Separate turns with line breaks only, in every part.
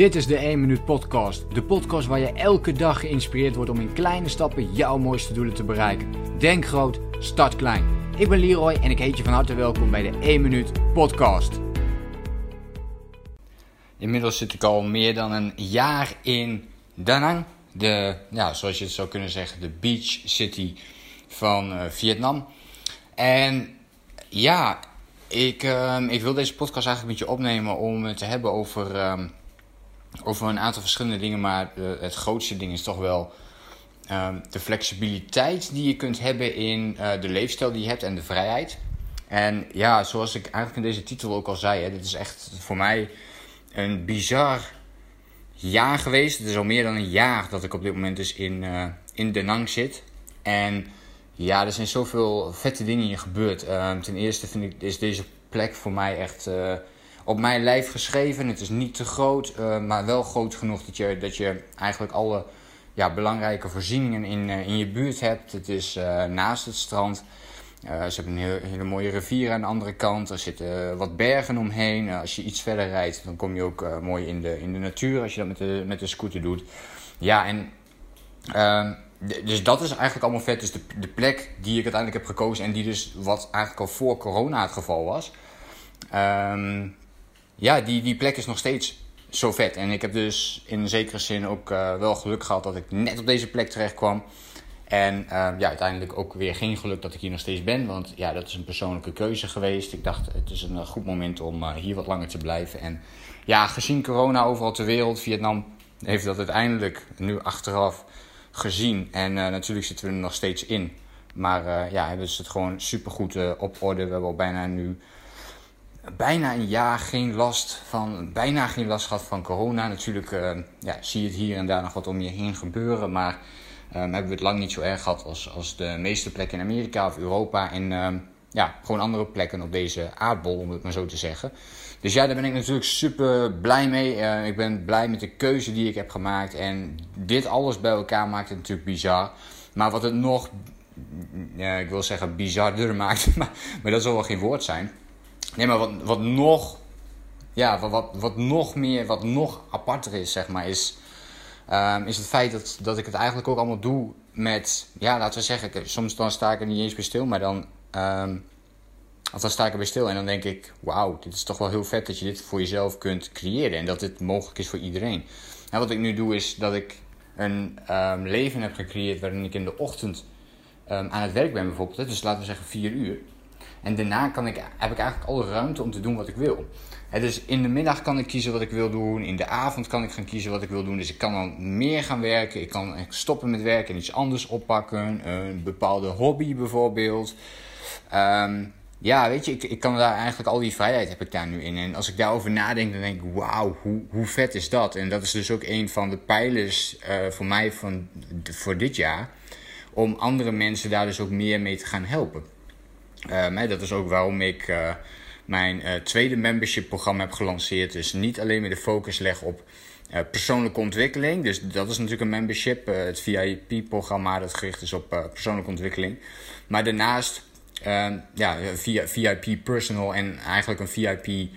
Dit is de 1 Minuut Podcast. De podcast waar je elke dag geïnspireerd wordt om in kleine stappen jouw mooiste doelen te bereiken. Denk groot, start klein. Ik ben Leroy en ik heet je van harte welkom bij de 1 Minuut Podcast.
Inmiddels zit ik al meer dan een jaar in Da Nang. De, ja, zoals je het zou kunnen zeggen, de beach city van uh, Vietnam. En ja, ik, uh, ik wil deze podcast eigenlijk met je opnemen om het te hebben over, uh, over een aantal verschillende dingen. Maar het grootste ding is toch wel de flexibiliteit die je kunt hebben in de leefstijl die je hebt en de vrijheid. En ja, zoals ik eigenlijk in deze titel ook al zei, hè, dit is echt voor mij een bizar jaar geweest. Het is al meer dan een jaar dat ik op dit moment dus in, uh, in De Nang zit. En ja, er zijn zoveel vette dingen hier gebeurd. Uh, ten eerste vind ik, is deze plek voor mij echt uh, op mijn lijf geschreven. Het is niet te groot, maar wel groot genoeg dat je, dat je eigenlijk alle ja, belangrijke voorzieningen in, in je buurt hebt. Het is naast het strand. Ze hebben een heel, hele mooie rivier aan de andere kant. Er zitten wat bergen omheen. Als je iets verder rijdt, dan kom je ook mooi in de, in de natuur als je dat met de, met de scooter doet. Ja, en ehm, dus dat is eigenlijk allemaal vet. Dus de, de plek die ik uiteindelijk heb gekozen en die dus wat eigenlijk al voor corona het geval was. Um, ja, die, die plek is nog steeds zo vet. En ik heb dus in zekere zin ook wel geluk gehad dat ik net op deze plek terecht kwam. En uh, ja, uiteindelijk ook weer geen geluk dat ik hier nog steeds ben. Want ja, dat is een persoonlijke keuze geweest. Ik dacht, het is een goed moment om uh, hier wat langer te blijven. En ja, gezien corona overal ter wereld, Vietnam heeft dat uiteindelijk nu achteraf gezien. En natuurlijk zitten we er nog steeds in. Maar ja, hebben ze het gewoon supergoed op orde. We hebben al bijna nu bijna een jaar geen last van, bijna geen last gehad van corona. Natuurlijk ja, zie je het hier en daar nog wat om je heen gebeuren. Maar um, hebben we het lang niet zo erg gehad als, als de meeste plekken in Amerika of Europa. En um, ja, gewoon andere plekken op deze aardbol, om het maar zo te zeggen. Dus ja, daar ben ik natuurlijk super blij mee. Uh, ik ben blij met de keuze die ik heb gemaakt. En dit alles bij elkaar maakt het natuurlijk bizar. Maar wat het nog, ja, ik wil zeggen bizarder maakt, maar, maar dat zal wel geen woord zijn. Nee, maar wat, wat nog, ja, wat, wat, nog meer, wat nog aparter is, zeg maar, is um, is het feit dat, dat ik het eigenlijk ook allemaal doe met, ja, laten we zeggen, soms dan sta ik er niet eens bij stil, maar dan, um, of dan sta ik er bij stil en dan denk ik, wauw, dit is toch wel heel vet dat je dit voor jezelf kunt creëren en dat dit mogelijk is voor iedereen. En wat ik nu doe is dat ik een um, leven heb gecreëerd waarin ik in de ochtend aan het werk ben bijvoorbeeld, dus laten we zeggen vier uur. En daarna kan ik, heb ik eigenlijk alle ruimte om te doen wat ik wil. dus in de middag kan ik kiezen wat ik wil doen. In de avond kan ik gaan kiezen wat ik wil doen. Dus ik kan dan meer gaan werken. Ik kan stoppen met werken en iets anders oppakken. Een bepaalde hobby bijvoorbeeld. Um, ja, weet je, ik, ik kan daar eigenlijk al die vrijheid heb ik daar nu in. En als ik daarover nadenk, dan denk ik, wauw, hoe, hoe vet is dat? En dat is dus ook een van de pijlers uh, voor mij van, voor dit jaar. Om andere mensen daar dus ook meer mee te gaan helpen. Um, dat is ook waarom ik uh, mijn uh, tweede membership programma heb gelanceerd. Dus niet alleen meer de focus leg op uh, persoonlijke ontwikkeling. Dus dat is natuurlijk een membership. het VIP-programma dat gericht is op persoonlijke ontwikkeling. Maar daarnaast ehm, ja, via VIP personal en eigenlijk een VIP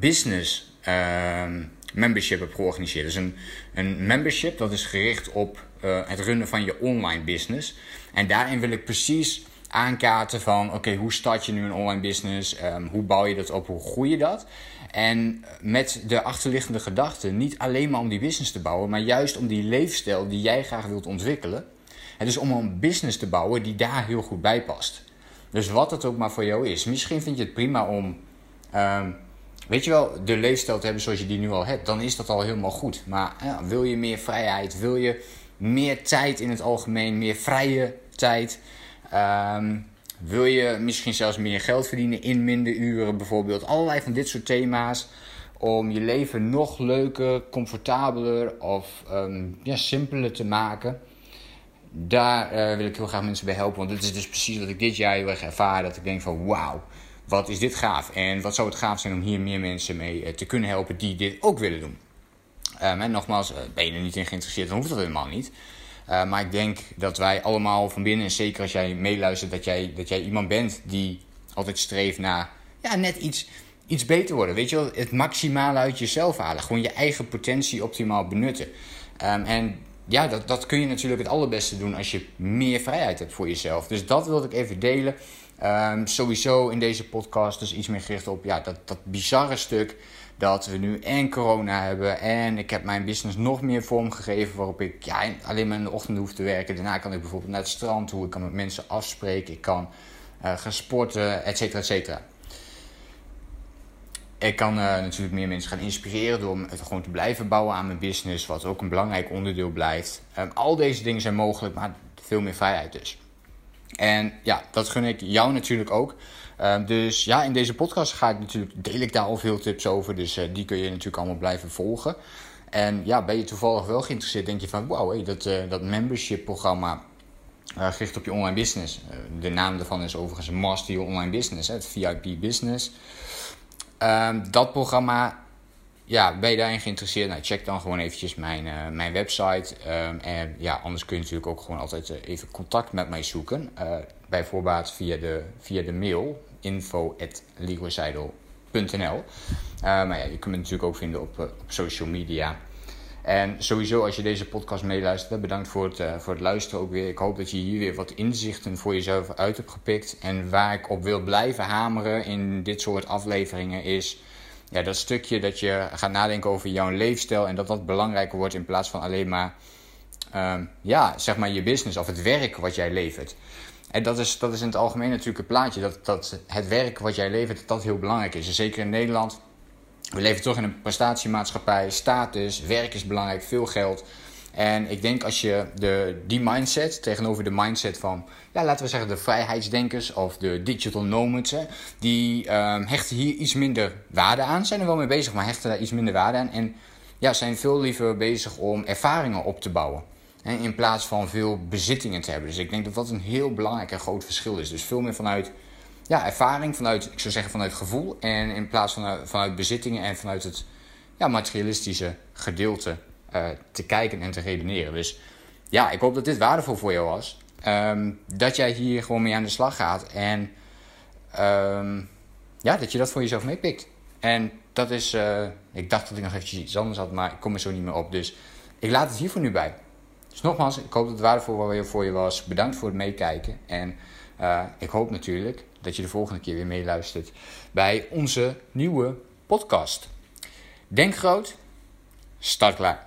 business ehm, membership heb georganiseerd. Dus een, een membership dat is gericht op het runnen van je online business. En daarin wil ik precies aankaarten van oké, hoe start je nu een online business? Um, hoe bouw je dat op? Hoe groei je dat? En met de achterliggende gedachte, niet alleen maar om die business te bouwen, maar juist om die leefstijl die jij graag wilt ontwikkelen. Het is om een business te bouwen die daar heel goed bij past. Dus wat het ook maar voor jou is. Misschien vind je het prima om, um, weet je wel, de leefstijl te hebben zoals je die nu al hebt. Dan is dat al helemaal goed. Maar wil je meer vrijheid? Wil je meer tijd in het algemeen? Meer vrije tijd? Um, wil je misschien zelfs meer geld verdienen in minder uren bijvoorbeeld? Allerlei van dit soort thema's om je leven nog leuker, comfortabeler of um, ja, simpeler te maken. Daar uh, wil ik heel graag mensen bij helpen. Want dit is dus precies wat ik dit jaar heel erg ervaar. Dat ik denk van wauw, wat is dit gaaf. En wat zou het gaaf zijn om hier meer mensen mee uh, te kunnen helpen die dit ook willen doen. Um, en nogmaals, uh, ben je er niet in geïnteresseerd, dan hoeft dat helemaal niet. Uh, maar ik denk dat wij allemaal van binnen, en zeker als jij meeluistert, dat jij, dat jij iemand bent die altijd streeft naar ja, net iets, iets beter worden. Weet je wel, het maximale uit jezelf halen. Gewoon je eigen potentie optimaal benutten. Ehm, en ja, dat, dat kun je natuurlijk het allerbeste doen als je meer vrijheid hebt voor jezelf. Dus dat wilde ik even delen. Um, sowieso in deze podcast dus iets meer gericht op ja, dat, dat bizarre stuk dat we nu en corona hebben. En ik heb mijn business nog meer vormgegeven waarop ik ja, alleen maar in de ochtend hoef te werken. Daarna kan ik bijvoorbeeld naar het strand toe. Ik kan met mensen afspreken. Ik kan uh, gaan sporten, et cetera, et cetera. Ik kan uh, natuurlijk meer mensen gaan inspireren door het gewoon te blijven bouwen aan mijn business. Wat ook een belangrijk onderdeel blijft. Um, al deze dingen zijn mogelijk, maar veel meer vrijheid dus. En ja, dat gun ik jou natuurlijk ook. Uh, dus ja, in deze podcast ga ik natuurlijk, deel ik daar al veel tips over. Dus uh, die kun je natuurlijk allemaal blijven volgen. En ja, ben je toevallig wel geïnteresseerd, denk je van wow, hey, dat, uh, dat membership programma gericht op je online business. de naam daarvan is overigens Master Your Online Business, hè, het VIP Business. Um, dat programma ja, ben je daarin geïnteresseerd? Nou, check dan gewoon eventjes mijn, uh, mijn website. Um, en ja, anders kun je natuurlijk ook gewoon altijd uh, even contact met mij zoeken. Uh, bij voorbaat via de, via de mail info.leroyseidel.nl Maar ja, je kunt me natuurlijk ook vinden op, op social media. En sowieso, als je deze podcast meeluistert, bedankt voor het, voor het luisteren ook weer. Ik hoop dat je hier weer wat inzichten voor jezelf uit hebt gepikt. En waar ik op wil blijven hameren in dit soort afleveringen is ja, dat stukje dat je gaat nadenken over jouw leefstijl en dat dat belangrijker wordt in plaats van alleen maar, um, ja, zeg maar je business of het werk wat jij levert. En dat is, dat is in het algemeen natuurlijk het plaatje, dat, dat het werk wat jij levert, dat, heel belangrijk is. En zeker in Nederland, we leven toch in een prestatiemaatschappij, status, werk is belangrijk, veel geld. En ik denk als je de, die mindset tegenover de mindset van, ja, laten we zeggen, de vrijheidsdenkers of de digital nomads, die um, hechten hier iets minder waarde aan. Zijn er wel mee bezig, maar hechten daar iets minder waarde aan. En ja, zijn veel liever bezig om ervaringen op te bouwen. Hè, in plaats van veel bezittingen te hebben. Dus ik denk dat dat een heel belangrijk en groot verschil is. Dus veel meer vanuit ja, ervaring, vanuit, ik zou zeggen, vanuit gevoel. En in plaats van vanuit bezittingen en vanuit het ja, materialistische gedeelte uh, te kijken en te redeneren. Dus ja, ik hoop dat dit waardevol voor jou was. Um, dat jij hier gewoon mee aan de slag gaat. En um, ja, dat je dat voor jezelf meepikt. En dat is, uh, ik dacht dat ik nog eventjes iets anders had, maar ik kom er zo niet meer op. Dus ik laat het hier voor nu bij. Dus nogmaals, ik hoop dat het waardevol voor je was. Bedankt voor het meekijken. En uh, ik hoop natuurlijk dat je de volgende keer weer meeluistert bij onze nieuwe podcast. Denk groot, start klaar.